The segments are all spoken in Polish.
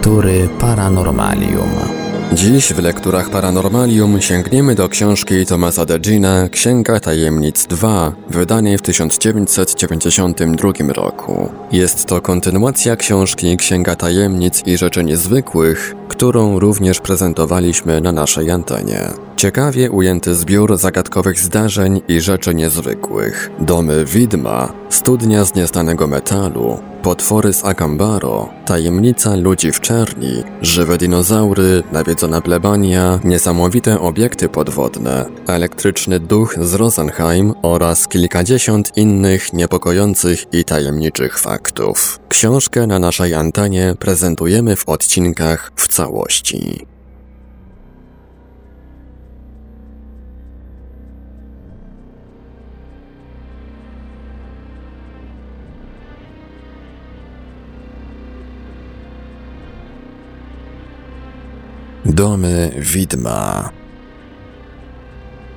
Lektury Paranormalium. Dziś w lekturach Paranormalium sięgniemy do książki Tomasa Degina Księga Tajemnic 2, wydanej w 1992 roku. Jest to kontynuacja książki Księga Tajemnic i Rzeczy Niezwykłych, którą również prezentowaliśmy na naszej antenie. Ciekawie ujęty zbiór zagadkowych zdarzeń i rzeczy niezwykłych. Domy widma, studnia z nieznanego metalu, potwory z Akambaro, tajemnica ludzi w czerni, żywe dinozaury, nawiedzona plebania, niesamowite obiekty podwodne, elektryczny duch z Rosenheim oraz kilkadziesiąt innych niepokojących i tajemniczych faktów. Książkę na naszej antenie prezentujemy w odcinkach w całości. Domy widma.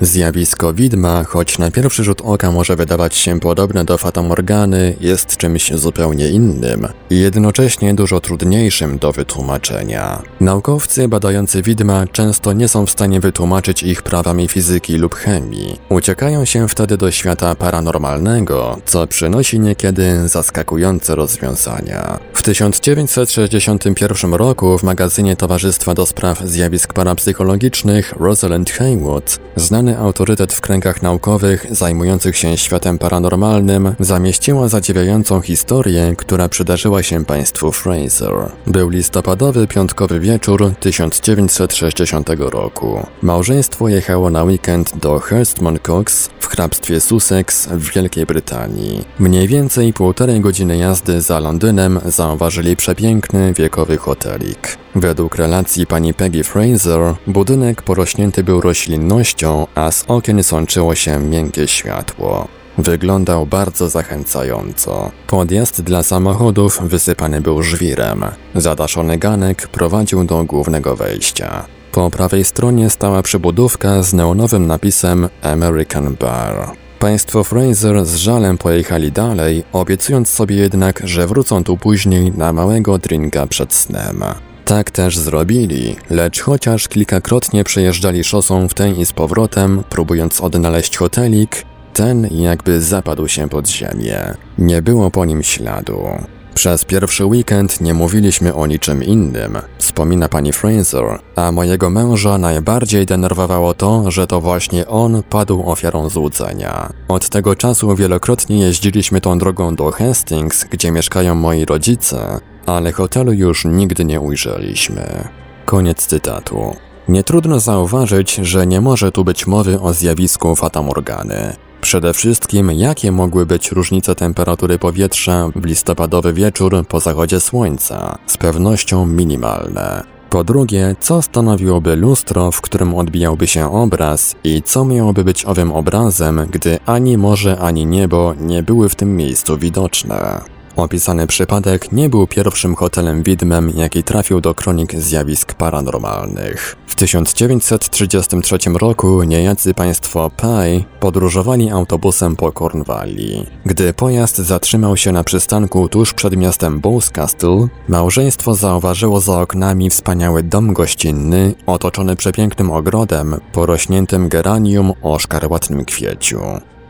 Zjawisko widma, choć na pierwszy rzut oka może wydawać się podobne do fatamorgany, jest czymś zupełnie innym i jednocześnie dużo trudniejszym do wytłumaczenia. Naukowcy badający widma często nie są w stanie wytłumaczyć ich prawami fizyki lub chemii. Uciekają się wtedy do świata paranormalnego, co przynosi niekiedy zaskakujące rozwiązania. W 1961 roku w magazynie Towarzystwa do Spraw Zjawisk Parapsychologicznych Rosalind Haywood znany autorytet w kręgach naukowych zajmujących się światem paranormalnym zamieściła zadziwiającą historię, która przydarzyła się państwu Fraser. Był listopadowy piątkowy wieczór 1960 roku. Małżeństwo jechało na weekend do Hurstmon Cox w hrabstwie Sussex w Wielkiej Brytanii. Mniej więcej półtorej godziny jazdy za Londynem zauważyli przepiękny, wiekowy hotelik. Według relacji pani Peggy Fraser, budynek porośnięty był roślinnością, a z okien sączyło się miękkie światło. Wyglądał bardzo zachęcająco. Podjazd dla samochodów wysypany był żwirem. Zadaszony ganek prowadził do głównego wejścia. Po prawej stronie stała przybudówka z neonowym napisem American Bar. Państwo Fraser z żalem pojechali dalej, obiecując sobie jednak, że wrócą tu później na małego drinka przed snem. Tak też zrobili, lecz chociaż kilkakrotnie przejeżdżali szosą w ten i z powrotem, próbując odnaleźć hotelik, ten jakby zapadł się pod ziemię. Nie było po nim śladu. Przez pierwszy weekend nie mówiliśmy o niczym innym, wspomina pani Fraser, a mojego męża najbardziej denerwowało to, że to właśnie on padł ofiarą złudzenia. Od tego czasu wielokrotnie jeździliśmy tą drogą do Hastings, gdzie mieszkają moi rodzice, ale hotelu już nigdy nie ujrzeliśmy. Koniec cytatu. Nie trudno zauważyć, że nie może tu być mowy o zjawisku fatamorgany. Przede wszystkim, jakie mogły być różnice temperatury powietrza w listopadowy wieczór po zachodzie słońca? Z pewnością minimalne. Po drugie, co stanowiłoby lustro, w którym odbijałby się obraz i co miałoby być owym obrazem, gdy ani morze, ani niebo nie były w tym miejscu widoczne? Opisany przypadek nie był pierwszym hotelem widmem, jaki trafił do kronik zjawisk paranormalnych. W 1933 roku niejacy państwo Pai podróżowali autobusem po Cornwalli. Gdy pojazd zatrzymał się na przystanku tuż przed miastem Bowscastle, małżeństwo zauważyło za oknami wspaniały dom gościnny otoczony przepięknym ogrodem porośniętym geranium o szkarłatnym kwieciu.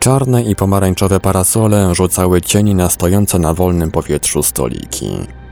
Czarne i pomarańczowe parasole rzucały cieni na stojące na wolnym powietrzu stoliki.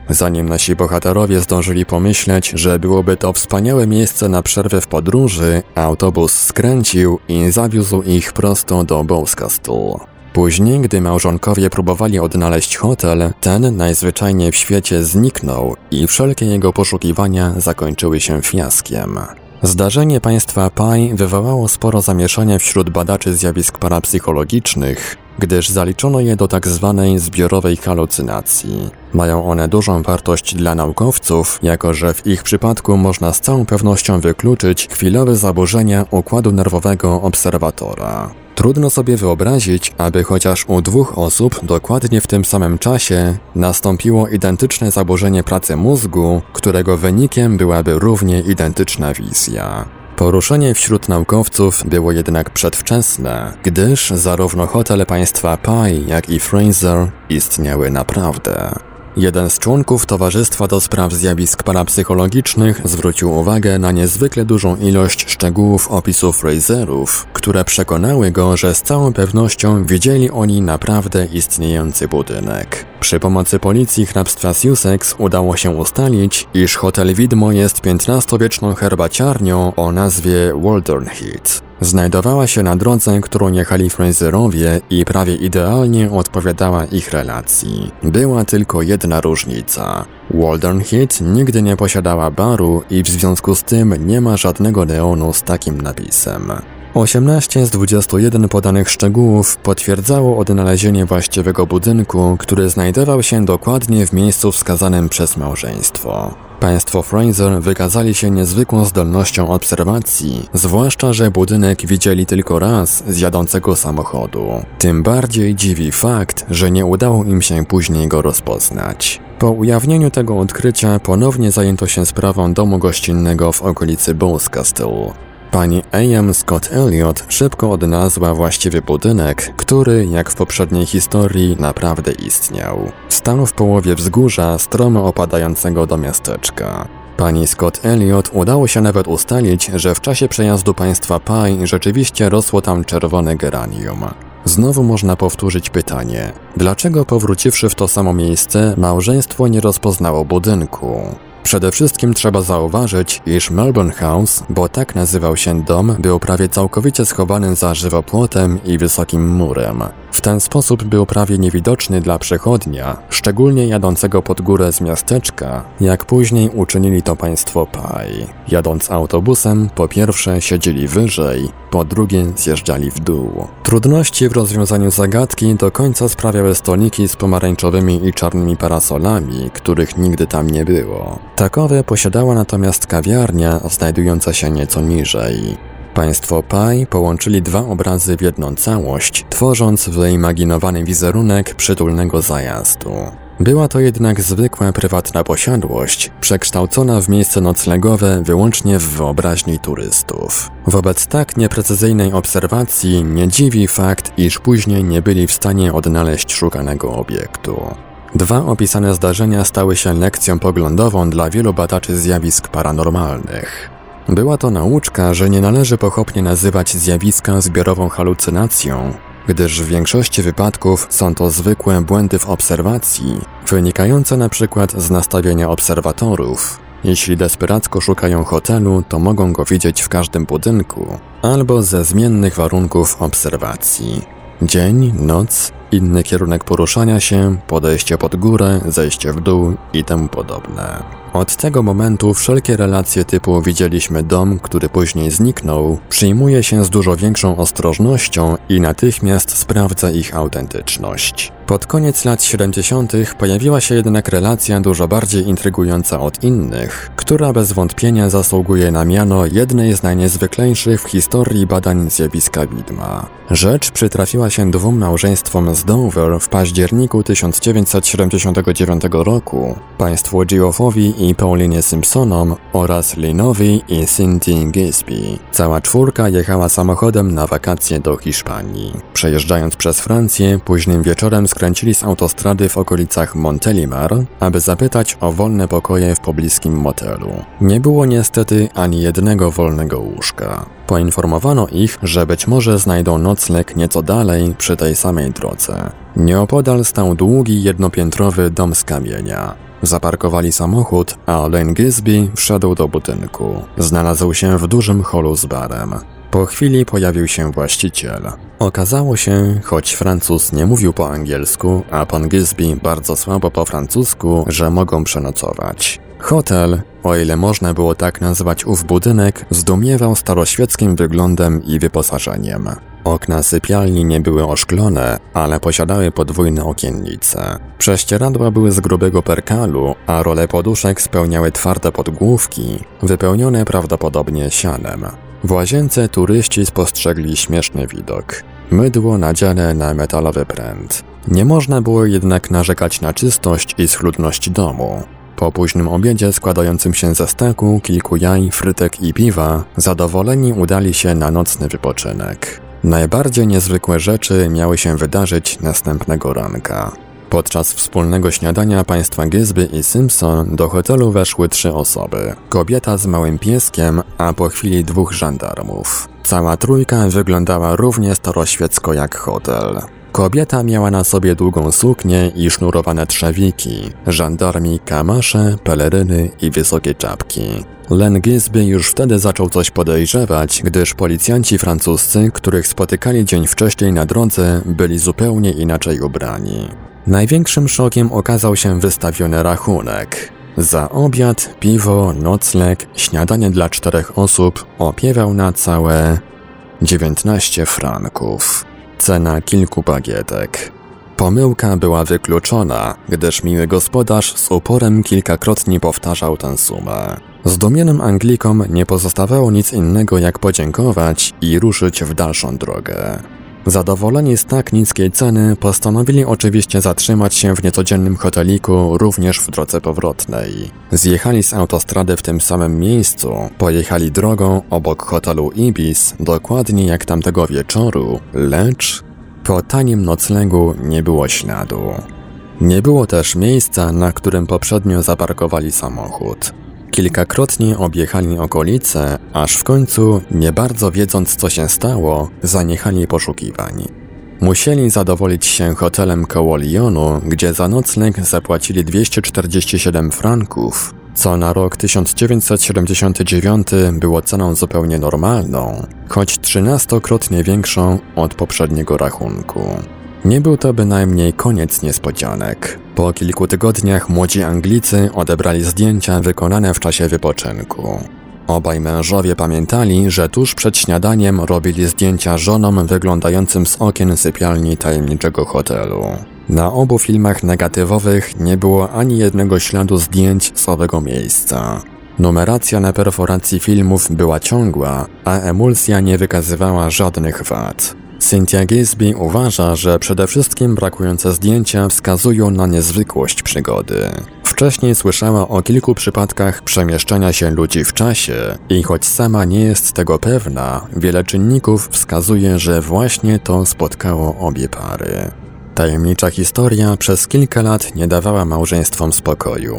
Zanim nasi bohaterowie zdążyli pomyśleć, że byłoby to wspaniałe miejsce na przerwę w podróży, autobus skręcił i zawiózł ich prosto do Bowscastle. Później, gdy małżonkowie próbowali odnaleźć hotel, ten najzwyczajniej w świecie zniknął i wszelkie jego poszukiwania zakończyły się fiaskiem. Zdarzenie państwa Pai wywołało sporo zamieszania wśród badaczy zjawisk parapsychologicznych, gdyż zaliczono je do tak zwanej zbiorowej halucynacji. Mają one dużą wartość dla naukowców, jako że w ich przypadku można z całą pewnością wykluczyć chwilowe zaburzenia układu nerwowego obserwatora. Trudno sobie wyobrazić, aby chociaż u dwóch osób dokładnie w tym samym czasie nastąpiło identyczne zaburzenie pracy mózgu, którego wynikiem byłaby równie identyczna wizja. Poruszenie wśród naukowców było jednak przedwczesne, gdyż zarówno hotel państwa Pai, jak i Fraser istniały naprawdę. Jeden z członków Towarzystwa do Spraw Zjawisk Parapsychologicznych zwrócił uwagę na niezwykle dużą ilość szczegółów opisów Fraserów, które przekonały go, że z całą pewnością widzieli oni naprawdę istniejący budynek. Przy pomocy policji hrabstwa Sussex udało się ustalić, iż hotel Widmo jest XV-wieczną herbaciarnią o nazwie Waldorn Heath. Znajdowała się na drodze, którą jechali Fraserowie i prawie idealnie odpowiadała ich relacji. Była tylko jedna różnica. Waldorn Heath nigdy nie posiadała baru i w związku z tym nie ma żadnego neonu z takim napisem. 18 z 21 podanych szczegółów potwierdzało odnalezienie właściwego budynku, który znajdował się dokładnie w miejscu wskazanym przez małżeństwo. Państwo Fraser wykazali się niezwykłą zdolnością obserwacji, zwłaszcza, że budynek widzieli tylko raz z jadącego samochodu. Tym bardziej dziwi fakt, że nie udało im się później go rozpoznać. Po ujawnieniu tego odkrycia ponownie zajęto się sprawą domu gościnnego w okolicy Bowscastle. Pani A.M. Scott Elliot szybko odnalazła właściwy budynek, który, jak w poprzedniej historii, naprawdę istniał. Stał w połowie wzgórza stromo opadającego do miasteczka. Pani Scott Elliot udało się nawet ustalić, że w czasie przejazdu państwa Pai rzeczywiście rosło tam czerwone geranium. Znowu można powtórzyć pytanie, dlaczego powróciwszy w to samo miejsce, małżeństwo nie rozpoznało budynku? Przede wszystkim trzeba zauważyć, iż Melbourne House, bo tak nazywał się dom, był prawie całkowicie schowany za żywopłotem i wysokim murem. W ten sposób był prawie niewidoczny dla przechodnia, szczególnie jadącego pod górę z miasteczka, jak później uczynili to państwo Pai. Jadąc autobusem, po pierwsze siedzieli wyżej, po drugie zjeżdżali w dół. Trudności w rozwiązaniu zagadki do końca sprawiały stoliki z pomarańczowymi i czarnymi parasolami, których nigdy tam nie było. Takowe posiadała natomiast kawiarnia znajdująca się nieco niżej. Państwo Pai połączyli dwa obrazy w jedną całość, tworząc wyimaginowany wizerunek przytulnego zajazdu. Była to jednak zwykła prywatna posiadłość, przekształcona w miejsce noclegowe wyłącznie w wyobraźni turystów. Wobec tak nieprecyzyjnej obserwacji nie dziwi fakt, iż później nie byli w stanie odnaleźć szukanego obiektu. Dwa opisane zdarzenia stały się lekcją poglądową dla wielu badaczy zjawisk paranormalnych. Była to nauczka, że nie należy pochopnie nazywać zjawiska zbiorową halucynacją, gdyż w większości wypadków są to zwykłe błędy w obserwacji, wynikające przykład z nastawienia obserwatorów. Jeśli desperacko szukają hotelu, to mogą go widzieć w każdym budynku, albo ze zmiennych warunków obserwacji. Dzień, noc, inny kierunek poruszania się, podejście pod górę, zejście w dół i temu podobne. Od tego momentu wszelkie relacje typu widzieliśmy dom, który później zniknął, przyjmuje się z dużo większą ostrożnością i natychmiast sprawdza ich autentyczność. Pod koniec lat 70. pojawiła się jednak relacja dużo bardziej intrygująca od innych, która bez wątpienia zasługuje na miano jednej z najniezwyklejszych w historii badań zjawiska widma. Rzecz przytrafiła się dwóm małżeństwom z Dover w październiku 1979 roku, państwu Geoffowi i Paulinie Simpsonom oraz Linowi i Cynthia Gisby. Cała czwórka jechała samochodem na wakacje do Hiszpanii. Przejeżdżając przez Francję, późnym wieczorem skręcili z autostrady w okolicach Montelimar, aby zapytać o wolne pokoje w pobliskim motelu. Nie było niestety ani jednego wolnego łóżka. Poinformowano ich, że być może znajdą nocleg nieco dalej przy tej samej drodze. Nieopodal stał długi jednopiętrowy dom z kamienia. Zaparkowali samochód, a Len Gisby wszedł do budynku. Znalazł się w dużym holu z barem. Po chwili pojawił się właściciel. Okazało się, choć Francuz nie mówił po angielsku, a pan Gisby bardzo słabo po francusku, że mogą przenocować. Hotel, o ile można było tak nazwać ów budynek, zdumiewał staroświeckim wyglądem i wyposażeniem. Okna sypialni nie były oszklone, ale posiadały podwójne okiennice. Prześcieradła były z grubego perkalu, a role poduszek spełniały twarde podgłówki, wypełnione prawdopodobnie sianem. W łazience turyści spostrzegli śmieszny widok. Mydło nadziane na metalowy pręt. Nie można było jednak narzekać na czystość i schludność domu. Po późnym obiedzie składającym się ze steku, kilku jaj, frytek i piwa, zadowoleni udali się na nocny wypoczynek. Najbardziej niezwykłe rzeczy miały się wydarzyć następnego ranka. Podczas wspólnego śniadania państwa Gisby i Simpson do hotelu weszły trzy osoby. Kobieta z małym pieskiem, a po chwili dwóch żandarmów. Cała trójka wyglądała równie staroświecko jak hotel. Kobieta miała na sobie długą suknię i sznurowane trzewiki, żandarmi kamasze, peleryny i wysokie czapki. Len Gisby już wtedy zaczął coś podejrzewać, gdyż policjanci francuscy, których spotykali dzień wcześniej na drodze, byli zupełnie inaczej ubrani. Największym szokiem okazał się wystawiony rachunek. Za obiad, piwo, nocleg, śniadanie dla czterech osób opiewał na całe 19 franków. Cena kilku bagietek. Pomyłka była wykluczona, gdyż miły gospodarz z uporem kilkakrotnie powtarzał tę sumę. Zdumionym Anglikom nie pozostawało nic innego jak podziękować i ruszyć w dalszą drogę. Zadowoleni z tak niskiej ceny, postanowili oczywiście zatrzymać się w niecodziennym hoteliku również w drodze powrotnej. Zjechali z autostrady w tym samym miejscu, pojechali drogą obok hotelu Ibis, dokładnie jak tamtego wieczoru, lecz po tanim noclegu nie było śladu. Nie było też miejsca, na którym poprzednio zaparkowali samochód. Kilkakrotnie objechali okolice, aż w końcu, nie bardzo wiedząc co się stało, zaniechali poszukiwań. Musieli zadowolić się hotelem koło Lyonu, gdzie za nocleg zapłacili 247 franków, co na rok 1979 było ceną zupełnie normalną, choć trzynastokrotnie większą od poprzedniego rachunku. Nie był to bynajmniej koniec niespodzianek. Po kilku tygodniach młodzi Anglicy odebrali zdjęcia wykonane w czasie wypoczynku. Obaj mężowie pamiętali, że tuż przed śniadaniem robili zdjęcia żonom wyglądającym z okien sypialni tajemniczego hotelu. Na obu filmach negatywowych nie było ani jednego śladu zdjęć z owego miejsca. Numeracja na perforacji filmów była ciągła, a emulsja nie wykazywała żadnych wad. Cynthia Gisby uważa, że przede wszystkim brakujące zdjęcia wskazują na niezwykłość przygody. Wcześniej słyszała o kilku przypadkach przemieszczania się ludzi w czasie i choć sama nie jest tego pewna, wiele czynników wskazuje, że właśnie to spotkało obie pary. Tajemnicza historia przez kilka lat nie dawała małżeństwom spokoju.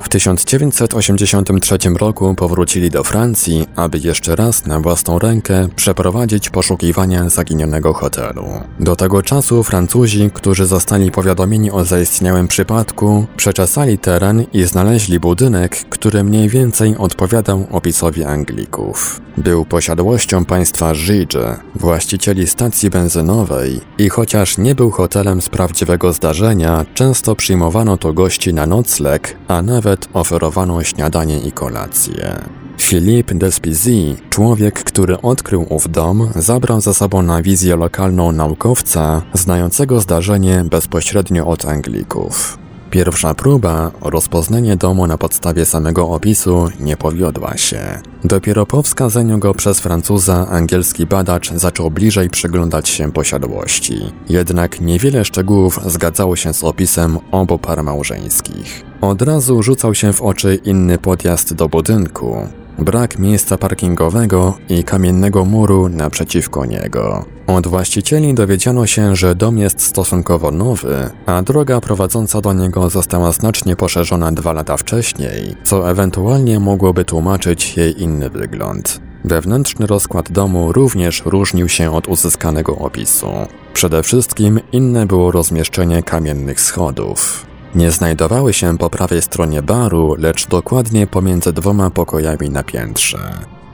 W 1983 roku powrócili do Francji, aby jeszcze raz na własną rękę przeprowadzić poszukiwania zaginionego hotelu. Do tego czasu Francuzi, którzy zostali powiadomieni o zaistniałym przypadku, przeczesali teren i znaleźli budynek, który mniej więcej odpowiadał opisowi Anglików. Był posiadłością państwa Gige, właścicieli stacji benzynowej i chociaż nie był hotelem z prawdziwego zdarzenia, często przyjmowano to gości na nocleg, a nawet oferowano śniadanie i kolację. Philippe Despizy, człowiek, który odkrył ów dom, zabrał ze sobą na wizję lokalną naukowca, znającego zdarzenie bezpośrednio od Anglików. Pierwsza próba, rozpoznanie domu na podstawie samego opisu, nie powiodła się. Dopiero po wskazaniu go przez Francuza angielski badacz zaczął bliżej przyglądać się posiadłości. Jednak niewiele szczegółów zgadzało się z opisem obu par małżeńskich. Od razu rzucał się w oczy inny podjazd do budynku brak miejsca parkingowego i kamiennego muru naprzeciwko niego. Od właścicieli dowiedziano się, że dom jest stosunkowo nowy, a droga prowadząca do niego została znacznie poszerzona dwa lata wcześniej, co ewentualnie mogłoby tłumaczyć jej inny wygląd. Wewnętrzny rozkład domu również różnił się od uzyskanego opisu. Przede wszystkim inne było rozmieszczenie kamiennych schodów. Nie znajdowały się po prawej stronie baru, lecz dokładnie pomiędzy dwoma pokojami na piętrze.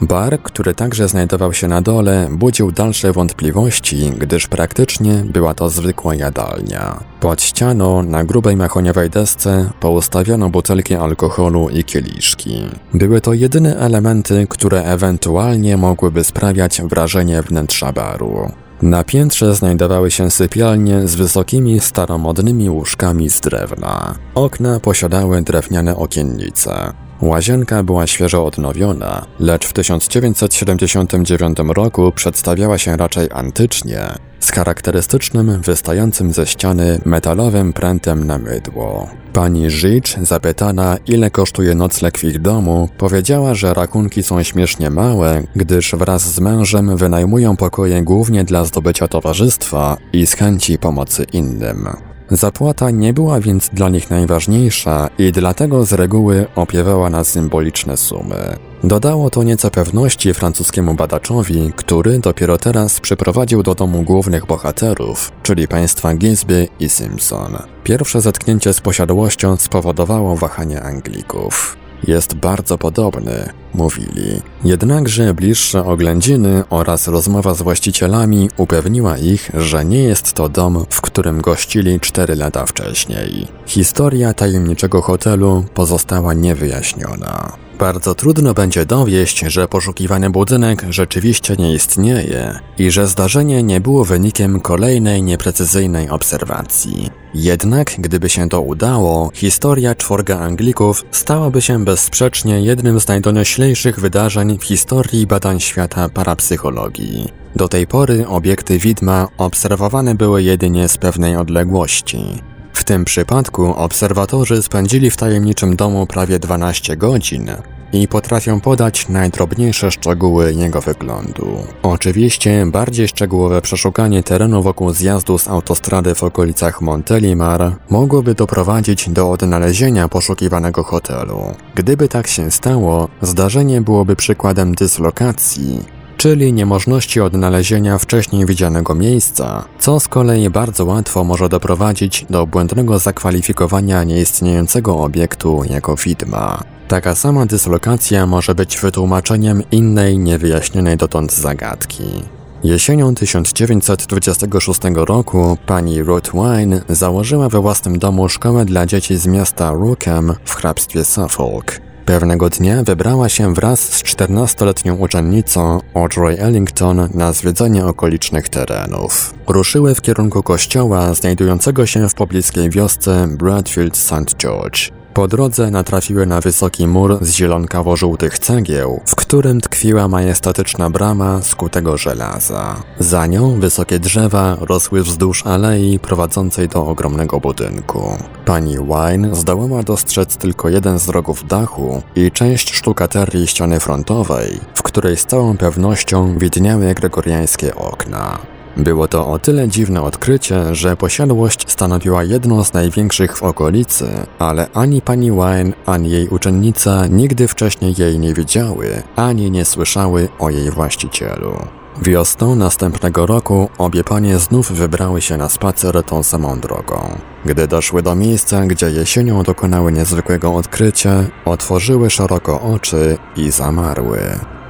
Bar, który także znajdował się na dole, budził dalsze wątpliwości, gdyż praktycznie była to zwykła jadalnia. Pod ścianą, na grubej mahoniowej desce, poustawiono butelki alkoholu i kieliszki. Były to jedyne elementy, które ewentualnie mogłyby sprawiać wrażenie wnętrza baru. Na piętrze znajdowały się sypialnie z wysokimi, staromodnymi łóżkami z drewna. Okna posiadały drewniane okiennice. Łazienka była świeżo odnowiona, lecz w 1979 roku przedstawiała się raczej antycznie, z charakterystycznym, wystającym ze ściany metalowym prętem na mydło. Pani Życz, zapytana ile kosztuje nocleg w ich domu, powiedziała, że rachunki są śmiesznie małe, gdyż wraz z mężem wynajmują pokoje głównie dla zdobycia towarzystwa i z chęci pomocy innym. Zapłata nie była więc dla nich najważniejsza i dlatego z reguły opiewała na symboliczne sumy. Dodało to nieco pewności francuskiemu badaczowi, który dopiero teraz przyprowadził do domu głównych bohaterów, czyli państwa Gisby i Simpson. Pierwsze zetknięcie z posiadłością spowodowało wahanie Anglików. Jest bardzo podobny, mówili. Jednakże bliższe oględziny oraz rozmowa z właścicielami upewniła ich, że nie jest to dom, w którym gościli cztery lata wcześniej. Historia tajemniczego hotelu pozostała niewyjaśniona. Bardzo trudno będzie dowieść, że poszukiwany budynek rzeczywiście nie istnieje i że zdarzenie nie było wynikiem kolejnej nieprecyzyjnej obserwacji. Jednak, gdyby się to udało, historia czworga Anglików stałaby się bezsprzecznie jednym z najdonioślejszych wydarzeń w historii badań świata parapsychologii. Do tej pory obiekty widma obserwowane były jedynie z pewnej odległości. W tym przypadku obserwatorzy spędzili w tajemniczym domu prawie 12 godzin i potrafią podać najdrobniejsze szczegóły jego wyglądu. Oczywiście bardziej szczegółowe przeszukanie terenu wokół zjazdu z autostrady w okolicach Montelimar mogłoby doprowadzić do odnalezienia poszukiwanego hotelu. Gdyby tak się stało, zdarzenie byłoby przykładem dyslokacji, czyli niemożności odnalezienia wcześniej widzianego miejsca, co z kolei bardzo łatwo może doprowadzić do błędnego zakwalifikowania nieistniejącego obiektu jako widma. Taka sama dyslokacja może być wytłumaczeniem innej niewyjaśnionej dotąd zagadki. Jesienią 1926 roku pani Ruth Wine założyła we własnym domu szkołę dla dzieci z miasta Rookham w hrabstwie Suffolk. Pewnego dnia wybrała się wraz z 14-letnią uczennicą Audrey Ellington na zwiedzanie okolicznych terenów. Ruszyły w kierunku kościoła znajdującego się w pobliskiej wiosce Bradfield St. George. Po drodze natrafiły na wysoki mur z zielonkawo-żółtych cegieł, w którym tkwiła majestatyczna brama z kutego żelaza. Za nią wysokie drzewa rosły wzdłuż alei prowadzącej do ogromnego budynku. Pani Wine zdołała dostrzec tylko jeden z rogów dachu i część sztukaterii ściany frontowej, w której z całą pewnością widniały gregoriańskie okna. Było to o tyle dziwne odkrycie, że posiadłość stanowiła jedną z największych w okolicy, ale ani pani Wine, ani jej uczennica nigdy wcześniej jej nie widziały, ani nie słyszały o jej właścicielu. Wiosną następnego roku obie panie znów wybrały się na spacer tą samą drogą. Gdy doszły do miejsca, gdzie jesienią dokonały niezwykłego odkrycia, otworzyły szeroko oczy i zamarły.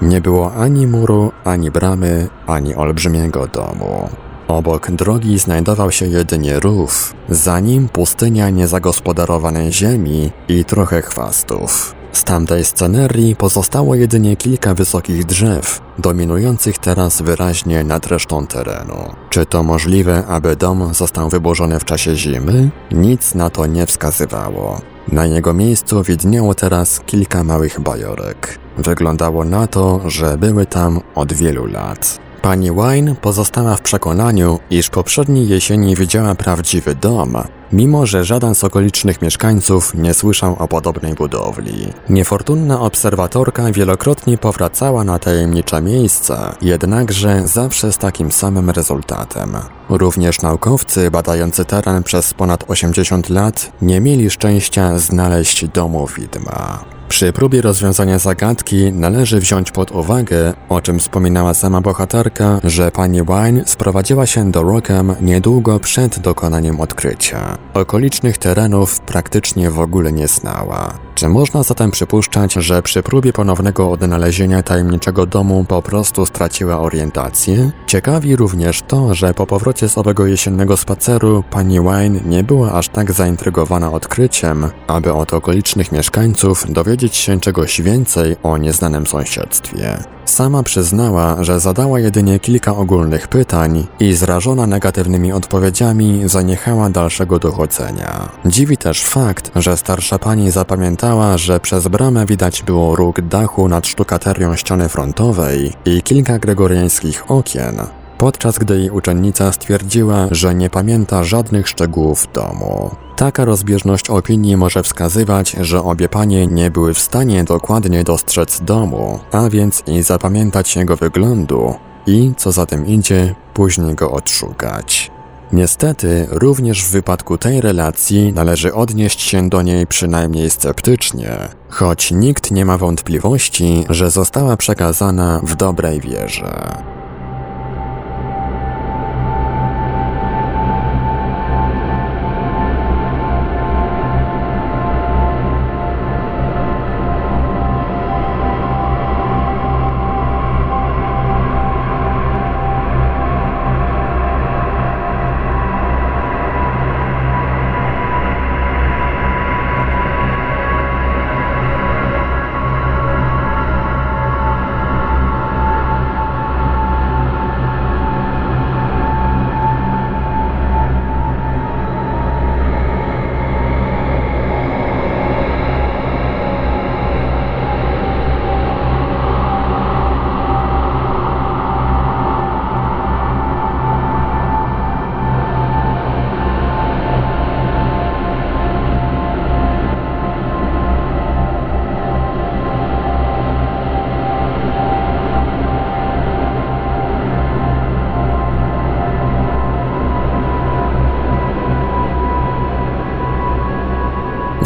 Nie było ani muru, ani bramy, ani olbrzymiego domu. Obok drogi znajdował się jedynie rów, za nim pustynia niezagospodarowanej ziemi i trochę chwastów. Z tamtej scenerii pozostało jedynie kilka wysokich drzew, dominujących teraz wyraźnie nad resztą terenu. Czy to możliwe, aby dom został wyburzony w czasie zimy? Nic na to nie wskazywało. Na jego miejscu widniało teraz kilka małych bajorek. Wyglądało na to, że były tam od wielu lat. Pani Wine pozostała w przekonaniu, iż poprzedniej jesieni widziała prawdziwy dom, mimo że żaden z okolicznych mieszkańców nie słyszał o podobnej budowli. Niefortunna obserwatorka wielokrotnie powracała na tajemnicze miejsca, jednakże zawsze z takim samym rezultatem. Również naukowcy badający teren przez ponad 80 lat nie mieli szczęścia znaleźć domu widma. Przy próbie rozwiązania zagadki należy wziąć pod uwagę, o czym wspominała sama bohaterka, że pani Wine sprowadziła się do Rockham niedługo przed dokonaniem odkrycia. Okolicznych terenów praktycznie w ogóle nie znała. Można zatem przypuszczać, że przy próbie ponownego odnalezienia tajemniczego domu po prostu straciła orientację? Ciekawi również to, że po powrocie z owego jesiennego spaceru pani Wine nie była aż tak zaintrygowana odkryciem, aby od okolicznych mieszkańców dowiedzieć się czegoś więcej o nieznanym sąsiedztwie. Sama przyznała, że zadała jedynie kilka ogólnych pytań i zrażona negatywnymi odpowiedziami zaniechała dalszego dochodzenia. Dziwi też fakt, że starsza pani zapamiętała, że przez bramę widać było róg dachu nad sztukaterią ściany frontowej i kilka gregoriańskich okien, podczas gdy jej uczennica stwierdziła, że nie pamięta żadnych szczegółów domu. Taka rozbieżność opinii może wskazywać, że obie panie nie były w stanie dokładnie dostrzec domu, a więc i zapamiętać jego wyglądu i, co za tym idzie, później go odszukać. Niestety, również w wypadku tej relacji należy odnieść się do niej przynajmniej sceptycznie, choć nikt nie ma wątpliwości, że została przekazana w dobrej wierze.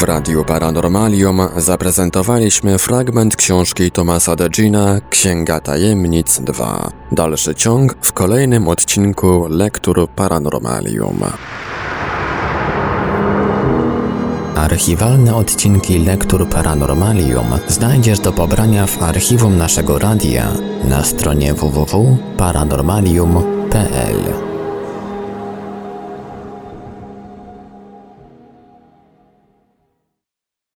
Radiu Paranormalium zaprezentowaliśmy fragment książki Tomasa Degina Księga Tajemnic 2. Dalszy ciąg w kolejnym odcinku Lektur Paranormalium. Archiwalne odcinki Lektur Paranormalium znajdziesz do pobrania w archiwum naszego radia na stronie www.paranormalium.pl.